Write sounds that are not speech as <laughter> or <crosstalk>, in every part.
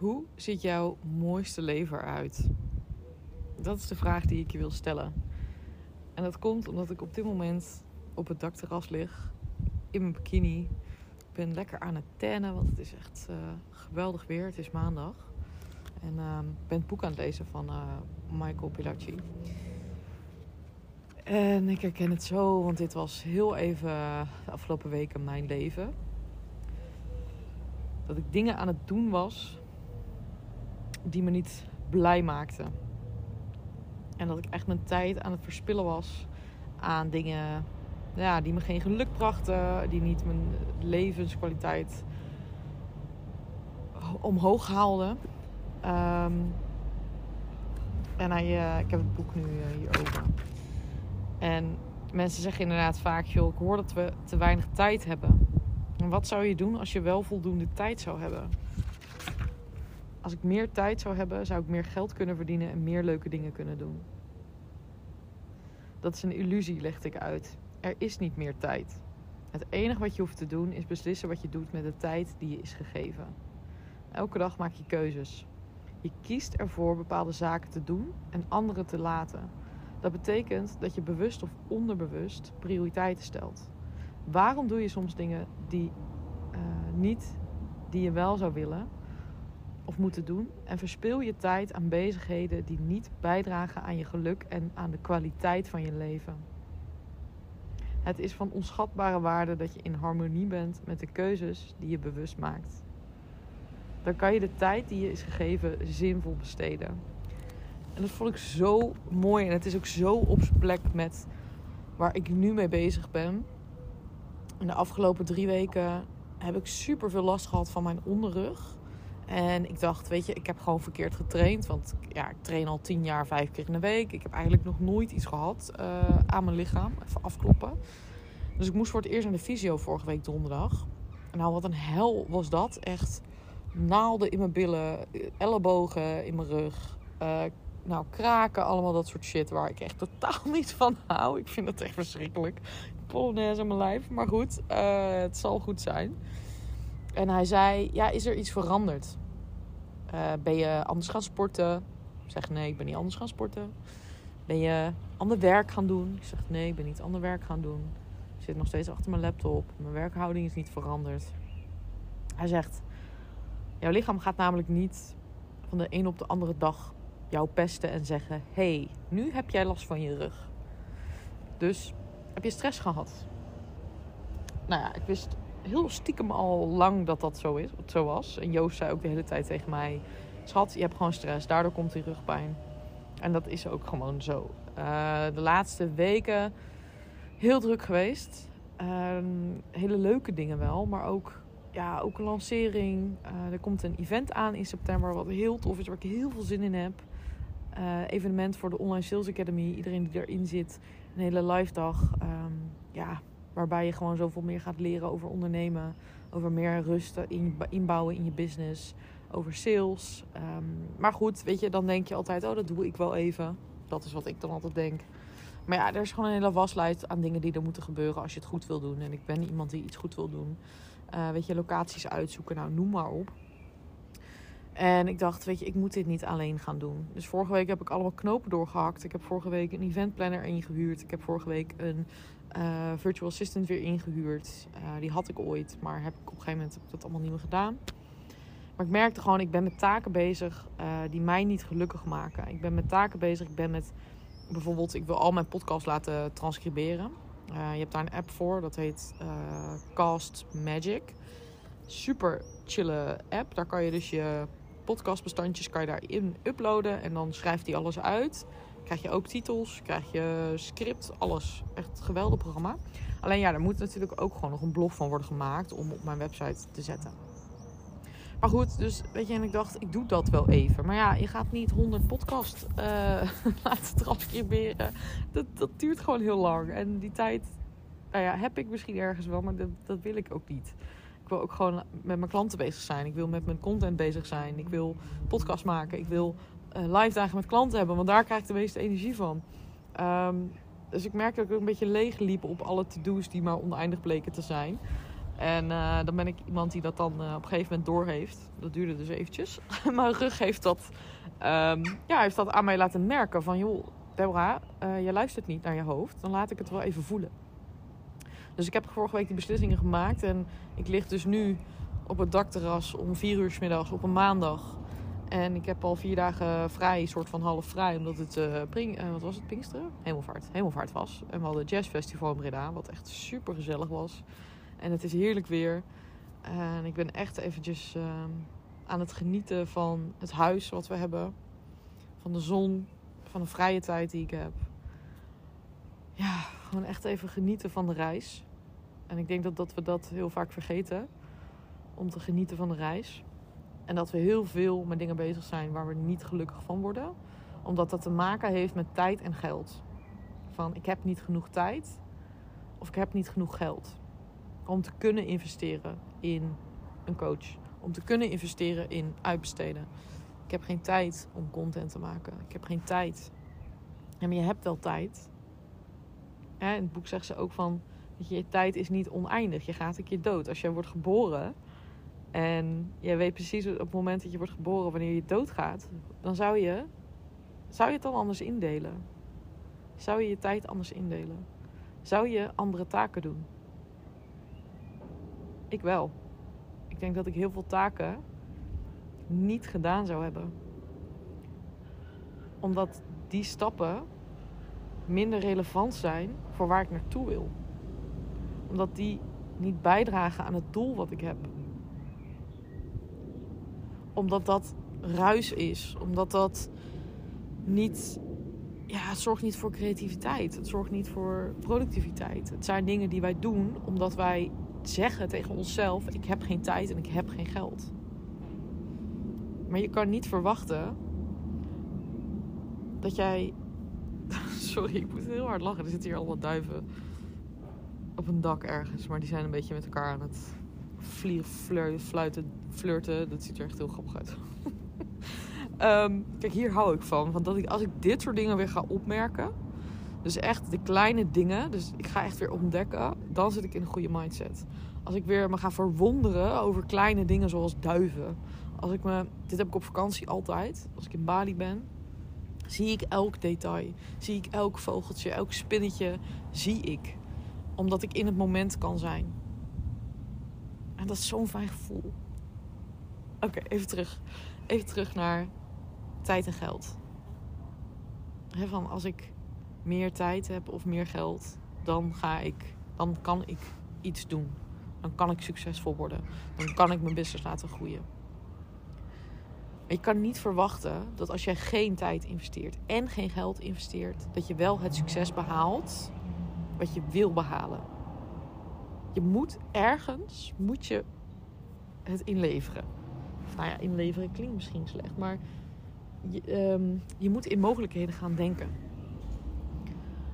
Hoe ziet jouw mooiste leven eruit? Dat is de vraag die ik je wil stellen. En dat komt omdat ik op dit moment op het dakterras lig, in mijn bikini. Ik ben lekker aan het tannen, want het is echt uh, geweldig weer. Het is maandag. En uh, ik ben het boek aan het lezen van uh, Michael Pilacci. En ik herken het zo, want dit was heel even de afgelopen weken mijn leven. Dat ik dingen aan het doen was die me niet blij maakten. En dat ik echt mijn tijd aan het verspillen was aan dingen ja, die me geen geluk brachten, die niet mijn levenskwaliteit omhoog haalden. Um, en hij, uh, ik heb het boek nu uh, hier open. En mensen zeggen inderdaad vaak, joh, ik hoor dat we te weinig tijd hebben. En wat zou je doen als je wel voldoende tijd zou hebben? Als ik meer tijd zou hebben, zou ik meer geld kunnen verdienen en meer leuke dingen kunnen doen. Dat is een illusie, legde ik uit. Er is niet meer tijd. Het enige wat je hoeft te doen is beslissen wat je doet met de tijd die je is gegeven. Elke dag maak je keuzes. Je kiest ervoor bepaalde zaken te doen en andere te laten. Dat betekent dat je bewust of onderbewust prioriteiten stelt. Waarom doe je soms dingen die uh, niet die je wel zou willen of moeten doen en verspil je tijd aan bezigheden die niet bijdragen aan je geluk en aan de kwaliteit van je leven? Het is van onschatbare waarde dat je in harmonie bent met de keuzes die je bewust maakt. Dan kan je de tijd die je is gegeven zinvol besteden. En dat vond ik zo mooi en het is ook zo op zijn plek met waar ik nu mee bezig ben. In de afgelopen drie weken heb ik super veel last gehad van mijn onderrug. En ik dacht, weet je, ik heb gewoon verkeerd getraind. Want ja, ik train al tien jaar vijf keer in de week. Ik heb eigenlijk nog nooit iets gehad uh, aan mijn lichaam. Even afkloppen. Dus ik moest voor het eerst naar de fysio vorige week donderdag. Nou, wat een hel was dat. Echt naalden in mijn billen, ellebogen in mijn rug. Uh, nou, kraken, allemaal dat soort shit waar ik echt totaal <laughs> niet van hou. Ik vind dat echt verschrikkelijk. Polonaise in mijn lijf. Maar goed, het zal goed zijn. En hij zei, ja, is er iets veranderd? Uh, ben je anders gaan sporten? Ik zeg, nee, ik ben niet anders gaan sporten. Ben je ander werk gaan doen? Ik zeg, nee, ik ben niet ander werk gaan doen. Ik zit nog steeds achter mijn laptop. Mijn werkhouding is niet veranderd. Hij zegt, jouw lichaam gaat namelijk niet van de een op de andere dag jou pesten en zeggen: hey, nu heb jij last van je rug. Dus heb je stress gehad? Nou ja, ik wist heel stiekem al lang dat dat zo, is, zo was. En Joost zei ook de hele tijd tegen mij: Schat, je hebt gewoon stress, daardoor komt die rugpijn. En dat is ook gewoon zo. Uh, de laatste weken heel druk geweest. Uh, hele leuke dingen wel, maar ook, ja, ook een lancering. Uh, er komt een event aan in september wat heel tof is, waar ik heel veel zin in heb. Uh, evenement voor de Online Sales Academy. Iedereen die erin zit. Een hele live dag. Um, ja, waarbij je gewoon zoveel meer gaat leren over ondernemen. Over meer rust in, inbouwen in je business. Over sales. Um, maar goed, weet je, dan denk je altijd, oh dat doe ik wel even. Dat is wat ik dan altijd denk. Maar ja, er is gewoon een hele waslijst aan dingen die er moeten gebeuren als je het goed wil doen. En ik ben iemand die iets goed wil doen. Uh, weet je, locaties uitzoeken, nou noem maar op. En ik dacht, weet je, ik moet dit niet alleen gaan doen. Dus vorige week heb ik allemaal knopen doorgehakt. Ik heb vorige week een eventplanner ingehuurd. Ik heb vorige week een uh, virtual assistant weer ingehuurd. Uh, die had ik ooit, maar heb ik op een gegeven moment dat allemaal niet meer gedaan. Maar ik merkte gewoon, ik ben met taken bezig uh, die mij niet gelukkig maken. Ik ben met taken bezig. Ik ben met bijvoorbeeld, ik wil al mijn podcasts laten transcriberen. je hebt daar een app voor, dat heet Cast Magic. Super chille app. Daar kan je dus je podcastbestandjes kan je daarin uploaden. En dan schrijft hij alles uit. Krijg je ook titels, krijg je script, alles. Echt geweldig programma. Alleen ja, er moet natuurlijk ook gewoon nog een blog van worden gemaakt om op mijn website te zetten. Maar goed, dus weet je, en ik dacht, ik doe dat wel even. Maar ja, je gaat niet 100 podcast uh, laten transcriberen. Dat, dat duurt gewoon heel lang. En die tijd, nou ja, heb ik misschien ergens wel, maar dat, dat wil ik ook niet wil ook gewoon met mijn klanten bezig zijn. Ik wil met mijn content bezig zijn. Ik wil podcast maken. Ik wil uh, live dagen met klanten hebben. Want daar krijg ik de meeste energie van. Um, dus ik merkte dat ik een beetje leeg liep op alle to-do's die maar oneindig bleken te zijn. En eh, dan ben ik iemand die dat dan eh, op een gegeven moment doorheeft. Dat duurde dus eventjes. <laughs> Mijn rug heeft dat, ehm, ja, heeft dat aan mij laten merken. Van joh, Deborah, uh, je luistert niet naar je hoofd. Dan laat ik het wel even voelen. Dus ik heb vorige week die beslissingen gemaakt. En ik lig dus nu op het dakterras om vier uur s middags op een maandag. En ik heb al vier dagen vrij, soort van half vrij, omdat het, uh, pring, uh, wat was het, Pinksteren? Hemelvaart. Hemelvaart was. En we hadden jazzfestival in Breda, wat echt super gezellig was. En het is heerlijk weer. En ik ben echt eventjes uh, aan het genieten van het huis wat we hebben. Van de zon, van de vrije tijd die ik heb. Ja, gewoon echt even genieten van de reis. En ik denk dat, dat we dat heel vaak vergeten. Om te genieten van de reis. En dat we heel veel met dingen bezig zijn waar we niet gelukkig van worden. Omdat dat te maken heeft met tijd en geld. Van ik heb niet genoeg tijd of ik heb niet genoeg geld. Om te kunnen investeren in een coach. Om te kunnen investeren in uitbesteden. Ik heb geen tijd om content te maken. Ik heb geen tijd. Maar je hebt wel tijd. in het boek zegt ze ook van... Je, tijd is niet oneindig. Je gaat een keer dood. Als je wordt geboren en je weet precies op het moment dat je wordt geboren, wanneer je doodgaat, dan zou je, zou je het dan anders indelen. Zou je je tijd anders indelen? Zou je andere taken doen? Ik wel. Ik denk dat ik heel veel taken niet gedaan zou hebben. Omdat die stappen minder relevant zijn voor waar ik naartoe wil. Omdat die niet bijdragen aan het doel wat ik heb omdat dat ruis is. Omdat dat niet. Ja, het zorgt niet voor creativiteit. Het zorgt niet voor productiviteit. Het zijn dingen die wij doen omdat wij zeggen tegen onszelf: ik heb geen tijd en ik heb geen geld. Maar je kan niet verwachten dat jij. <laughs> Sorry, ik moet heel hard lachen. Er zitten hier allemaal duiven op een dak ergens. Maar die zijn een beetje met elkaar aan het vliegen, fluiten, flirten. Dat ziet er echt heel grappig uit. um, <laughs> kijk, hier hou ik van. Want dat ik, als ik dit soort dingen weer ga opmerken. Dus echt de kleine dingen. Dus ik ga echt weer ontdekken. Dan zit ik in een goede mindset. Als ik weer me ga verwonderen over kleine dingen zoals duiven. Als ik me, dit heb ik op vakantie altijd. Als ik in Bali ben. Zie ik elk detail. Zie ik elk vogeltje, elk spinnetje. Zie ik. Omdat ik in het moment kan zijn. En dat is zo'n fijn gevoel. Oké, even terug. Even terug naar tijd en geld. van als ik meer tijd heb of meer geld, dan ga ik, dan kan ik iets doen. Dan kan ik succesvol worden. Dan kan ik mijn business laten groeien. Je kan niet verwachten dat als jij geen tijd investeert en geen geld investeert, dat je wel het succes behaalt wat je wil behalen. Je moet ergens, moet je het inleveren. nou ja, inleveren klinkt misschien slecht, maar je, ehm, je moet in mogelijkheden gaan denken.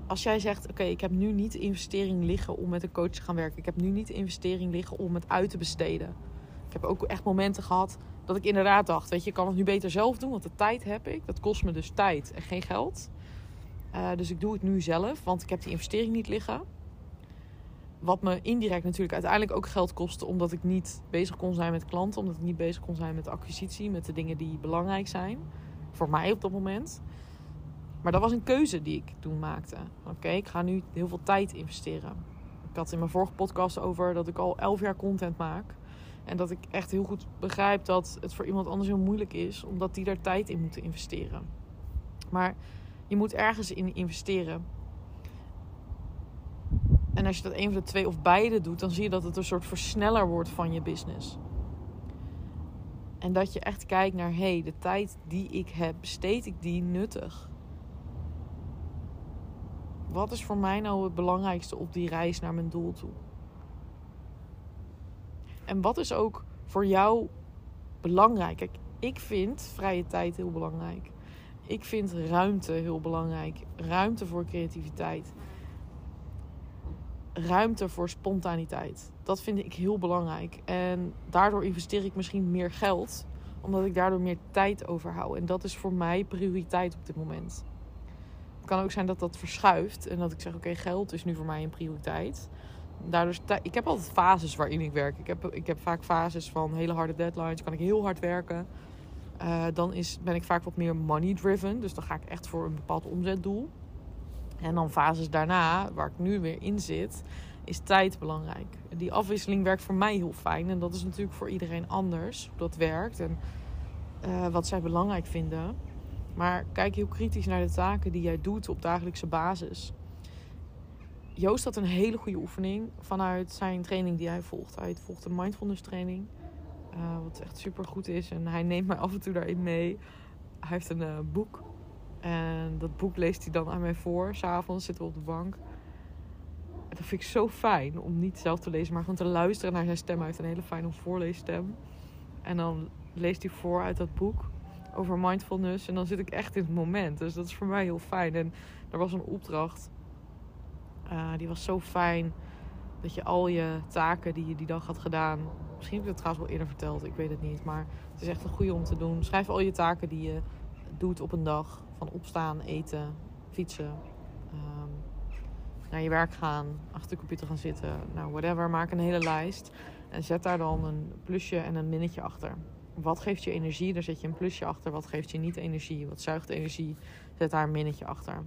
Als jij zegt, oké, ik heb nu niet de investering liggen om met een coach te gaan werken. Ik heb nu niet de investering liggen om het uit te besteden. Ik heb ook echt momenten gehad dat ik inderdaad dacht, weet je, ik kan het nu beter zelf doen, want de tijd heb ik. Dat kost me dus tijd en geen geld. Uh, dus ik doe het nu zelf, want ik heb die investering niet liggen. Wat me indirect natuurlijk uiteindelijk ook geld kostte, omdat ik niet bezig kon zijn met klanten, omdat ik niet bezig kon zijn met acquisitie, met de dingen die belangrijk zijn. Voor mij op dat moment. Maar dat was een keuze die ik toen maakte. Oké, ik ga nu heel veel tijd investeren. Ik had in mijn vorige podcast over dat ik al elf jaar content maak. En dat ik echt heel goed begrijp dat het voor iemand anders heel moeilijk is, omdat die daar tijd in moeten investeren. Maar je moet ergens in investeren. En als je dat een van de twee of beide doet, dan zie je dat het een soort versneller wordt van je business. En dat je echt kijkt naar, hé, hey, de tijd die ik heb, besteed ik die nuttig? Wat is voor mij nou het belangrijkste op die reis naar mijn doel toe? En wat is ook voor jou belangrijk? Kijk, ik vind vrije tijd heel belangrijk. Ik vind ruimte heel belangrijk. Ruimte voor creativiteit ruimte voor spontaniteit. Dat vind ik heel belangrijk. En daardoor investeer ik misschien meer geld, omdat ik daardoor meer tijd overhoud. En dat is voor mij prioriteit op dit moment. Het kan ook zijn dat dat verschuift en dat ik zeg: oké, geld is nu voor mij een prioriteit. Daardoor, ik heb altijd fases waarin ik werk. Ik heb, ik heb vaak fases van hele harde deadlines. Kan ik heel hard werken. Eh, dan is, ben ik vaak wat meer money driven. Dus dan ga ik echt voor een bepaald omzetdoel. En dan fases daarna, waar ik nu weer in zit, is tijd belangrijk. Die afwisseling werkt voor mij heel fijn. En dat is natuurlijk voor iedereen anders hoe dat werkt. En eh, wat zij belangrijk vinden. Maar kijk heel kritisch naar de taken die jij doet op dagelijkse basis. Joost had een hele goede oefening vanuit zijn training die hij volgt. Hij volgt een mindfulness training. Eh, wat echt super goed is. En hij neemt mij af en toe daarin mee. Hij heeft een eh, boek. En dat boek leest hij dan aan mij voor. S'avonds zitten we op de bank. En dat vind ik zo fijn om niet zelf te lezen, maar gewoon te luisteren naar zijn stem. Heeft een hele fijne voorleesstem. En dan leest hij voor uit dat boek over mindfulness. En dan zit ik echt in het moment. Dus dat is voor mij heel fijn. En er was een opdracht. eh, die was zo fijn. Dat je al je taken die je die dag had gedaan. Misschien heb ik dat trouwens wel eerder verteld. Ik weet het niet. Maar het is echt een goede om te doen. Schrijf al je taken die je doet op een dag. Van opstaan, eten, fietsen. ehm, naar je werk gaan. Achter de computer gaan zitten. Nou, whatever. Maak een hele lijst. En zet daar dan een plusje en een minnetje achter. Wat geeft je energie? Daar zet je een plusje achter. Wat geeft je niet energie? Wat zuigt energie? Zet daar een minnetje achter.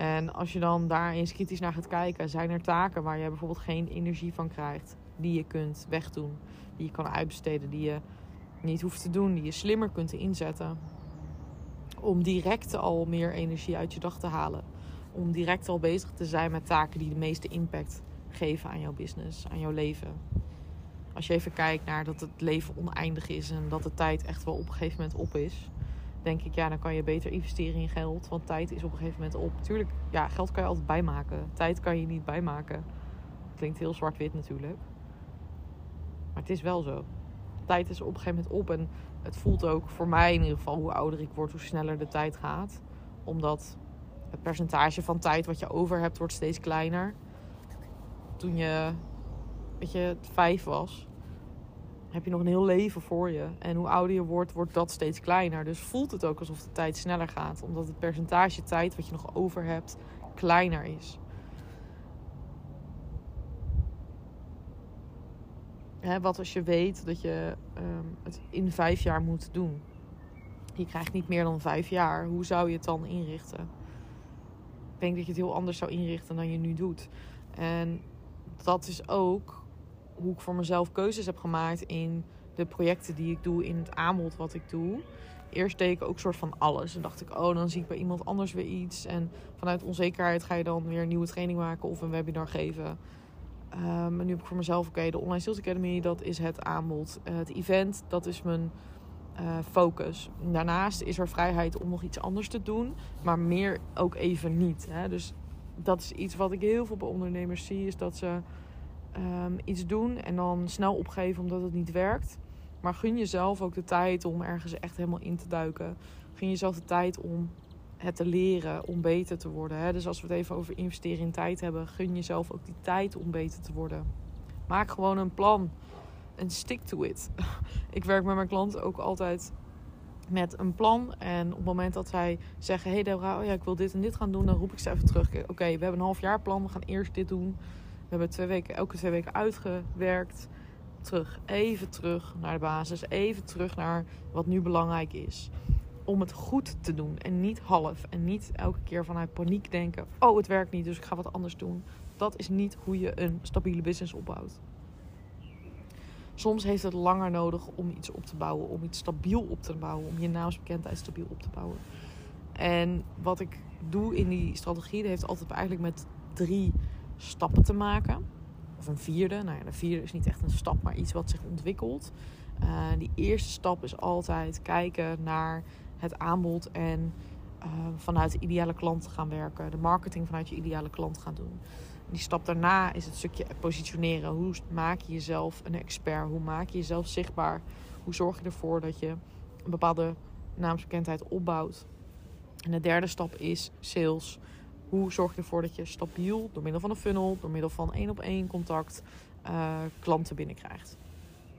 En als je dan daar eens kritisch naar gaat kijken, zijn er taken waar je bijvoorbeeld geen energie van krijgt, die je kunt wegdoen, die je kan uitbesteden, die je niet hoeft te doen, die je slimmer kunt inzetten. Om direct al meer energie uit je dag te halen. Om direct al bezig te zijn met taken die de meeste impact geven aan jouw business, aan jouw leven. Als je even kijkt naar dat het leven oneindig is en dat de tijd echt wel op een gegeven moment op is denk ik, ja, dan kan je beter investeren in geld. Want tijd is op een gegeven moment op. Tuurlijk, ja, geld kan je altijd bijmaken. Tijd kan je niet bijmaken. Klinkt heel zwart-wit natuurlijk. Maar het is wel zo. Tijd is op een gegeven moment op. En het voelt ook voor mij in ieder geval, hoe ouder ik word, hoe sneller de tijd gaat. Omdat het percentage van tijd wat je over hebt, wordt steeds kleiner. Toen je, weet je, vijf was, heb je nog een heel leven voor je. En hoe ouder je wordt, wordt dat steeds kleiner. Dus voelt het ook alsof de tijd sneller gaat. Omdat het percentage tijd wat je nog over hebt, kleiner is. Hè, wat als je weet dat je ehm, het in vijf jaar moet doen? Je krijgt niet meer dan vijf jaar. Hoe zou je het dan inrichten? Ik denk dat je het heel anders zou inrichten dan je nu doet. En dat is ook hoe ik voor mezelf keuzes heb gemaakt in de projecten die ik doe, in het aanbod wat ik doe. Eerst deed ik ook soort van alles. En dacht ik, oh, dan zie ik bij iemand anders weer iets. En vanuit onzekerheid ga je dan weer een nieuwe training maken of een webinar geven. Um, en nu heb ik voor mezelf, oké, de Online Sales Academy, dat is het aanbod. Uh, het event, dat is mijn uh, focus. Daarnaast is er vrijheid om nog iets anders te doen, maar meer ook even niet. Hè? Dus dat is iets wat ik heel veel bij ondernemers zie, is dat ze um, iets doen en dan snel opgeven omdat het niet werkt. Maar gun jezelf ook de tijd om ergens echt helemaal in te duiken. Gun jezelf de tijd om het te leren, om beter te worden. Hè? Dus als we het even over investeren in tijd hebben, gun jezelf ook die tijd om beter te worden. Maak gewoon een plan en stick to it. <laughs> Ik werk met mijn klanten ook altijd met een plan. En op het moment dat zij zeggen: Hey Deborah, oh ja, ik wil dit en dit gaan doen, dan roep ik ze even terug. Oké, we hebben een half jaar plan, we gaan eerst dit doen. We hebben twee weken, elke twee weken uitgewerkt. Terug, even terug naar de basis. Even terug naar wat nu belangrijk is. Om het goed te doen en niet half. En niet elke keer vanuit paniek denken: oh, het werkt niet, dus ik ga wat anders doen. Dat is niet hoe je een stabiele business opbouwt. Soms heeft het langer nodig om iets op te bouwen, om iets stabiel op te bouwen, om je naamsbekendheid stabiel op te bouwen. En wat ik doe in die strategie, dat heeft altijd eigenlijk met drie stappen te maken. Of een vierde. Nou ja, de vierde is niet echt een stap, maar iets wat zich ontwikkelt. Uh, die eerste stap is altijd kijken naar het aanbod en uh, vanuit de ideale klant gaan werken. De marketing vanuit je ideale klant gaan doen. Die stap daarna is het stukje positioneren. Hoe maak je jezelf een expert? Hoe maak je jezelf zichtbaar? Hoe zorg je ervoor dat je een bepaalde naamsbekendheid opbouwt? En de derde stap is sales. Hoe zorg je ervoor dat je stabiel, door middel van een funnel, door middel van één op één contact, uh, klanten binnenkrijgt?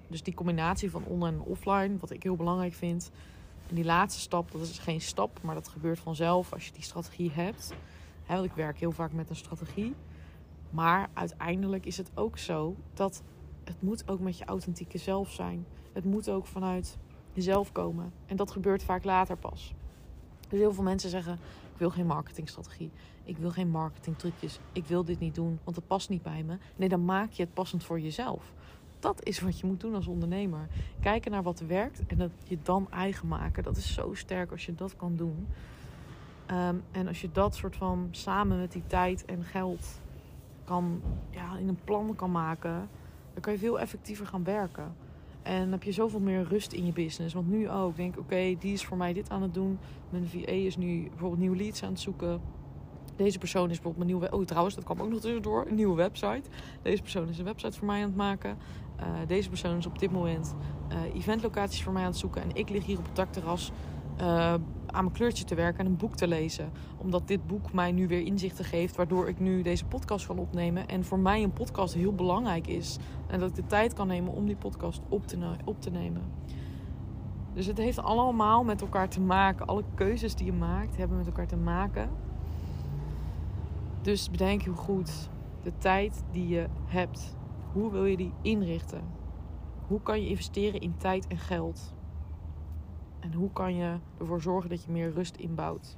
Dus die combinatie van online en offline, wat ik heel belangrijk vind. En die laatste stap, dat is geen stap, maar dat gebeurt vanzelf als je die strategie hebt. He, want ik werk heel vaak met een strategie. Maar uiteindelijk is het ook zo dat het moet ook met je authentieke zelf zijn. Het moet ook vanuit jezelf komen. En dat gebeurt vaak later pas. Dus heel veel mensen zeggen: wil geen marketingstrategie. Ik wil geen marketingtrucjes. Ik wil dit niet doen, want het past niet bij me. Nee, dan maak je het passend voor jezelf. Dat is wat je moet doen als ondernemer. Kijken naar wat werkt en dat je dan eigen maken. Dat is zo sterk als je dat kan doen. Ehm, en als je dat soort van samen met die tijd en geld kan, ja, in een plan kan maken, dan kan je veel effectiever gaan werken. En heb je zoveel meer rust in je business. Want nu ook, denk oké, die is voor mij dit aan het doen. Mijn VA is nu bijvoorbeeld nieuwe leads aan het zoeken. Deze persoon is bijvoorbeeld mijn nieuwe... Oh, trouwens, dat kwam ook nog tussendoor. Een nieuwe website. Deze persoon is een website voor mij aan het maken. Uh, deze persoon is op dit moment uh, eventlocaties voor mij aan het zoeken. En ik lig hier op het dakterras uh, aan mijn kleurtje te werken en een boek te lezen. Omdat dit boek mij nu weer inzichten geeft, waardoor ik nu deze podcast kan opnemen. En voor mij een podcast heel belangrijk is. En dat ik de tijd kan nemen om die podcast op te, op te nemen. Dus het heeft allemaal met elkaar te maken. Alle keuzes die je maakt hebben met elkaar te maken. Dus bedenk je goed de tijd die je hebt. Hoe wil je die inrichten? Hoe kan je investeren in tijd en geld? En hoe kan je ervoor zorgen dat je meer rust inbouwt?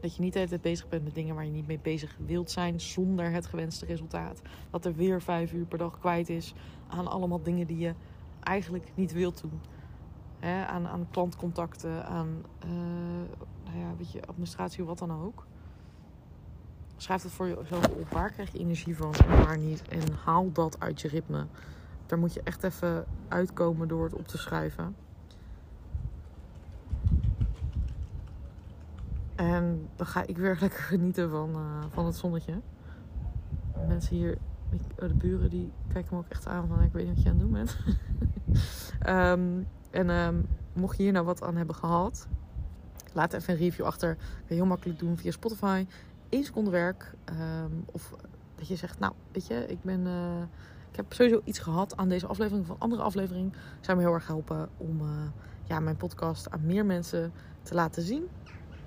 Dat je niet de hele tijd bezig bent met dingen waar je niet mee bezig wilt zijn zonder het gewenste resultaat. Dat er weer vijf uur per dag kwijt is aan allemaal dingen die je eigenlijk niet wilt doen. aan, aan klantcontacten, aan uh, nou ja, weet je, administratie, wat dan ook. Schrijf het voor jezelf op. Waar krijg je energie van en waar niet? En haal dat uit je ritme. Daar moet je echt even uitkomen door het op te schrijven. En dan ga ik weer lekker <laughs> genieten van, uh, van het zonnetje. Mensen hier, oh, de buren, die kijken me ook echt aan van ik weet niet wat je aan het doen bent. um, <laughs> en um, mocht je hier nou wat aan hebben gehad, laat even een review achter. Kan je heel makkelijk doen via Spotify. 1 seconde werk. Um, of dat je zegt, nou, weet je, ik ben... Uh, ik heb sowieso iets gehad aan deze aflevering een andere aflevering. Zou me heel erg helpen om uh, ja, mijn podcast aan meer mensen te laten zien.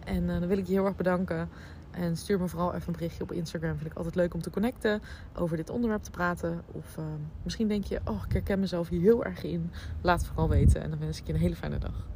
En uh, dan wil ik je heel erg bedanken. En stuur me vooral even een berichtje op Instagram. Vind ik altijd leuk om te connecten, over dit onderwerp te praten. Of uh, misschien denk je, oh, ik herken mezelf hier heel erg in. Laat het vooral weten. En dan wens ik je een hele fijne dag.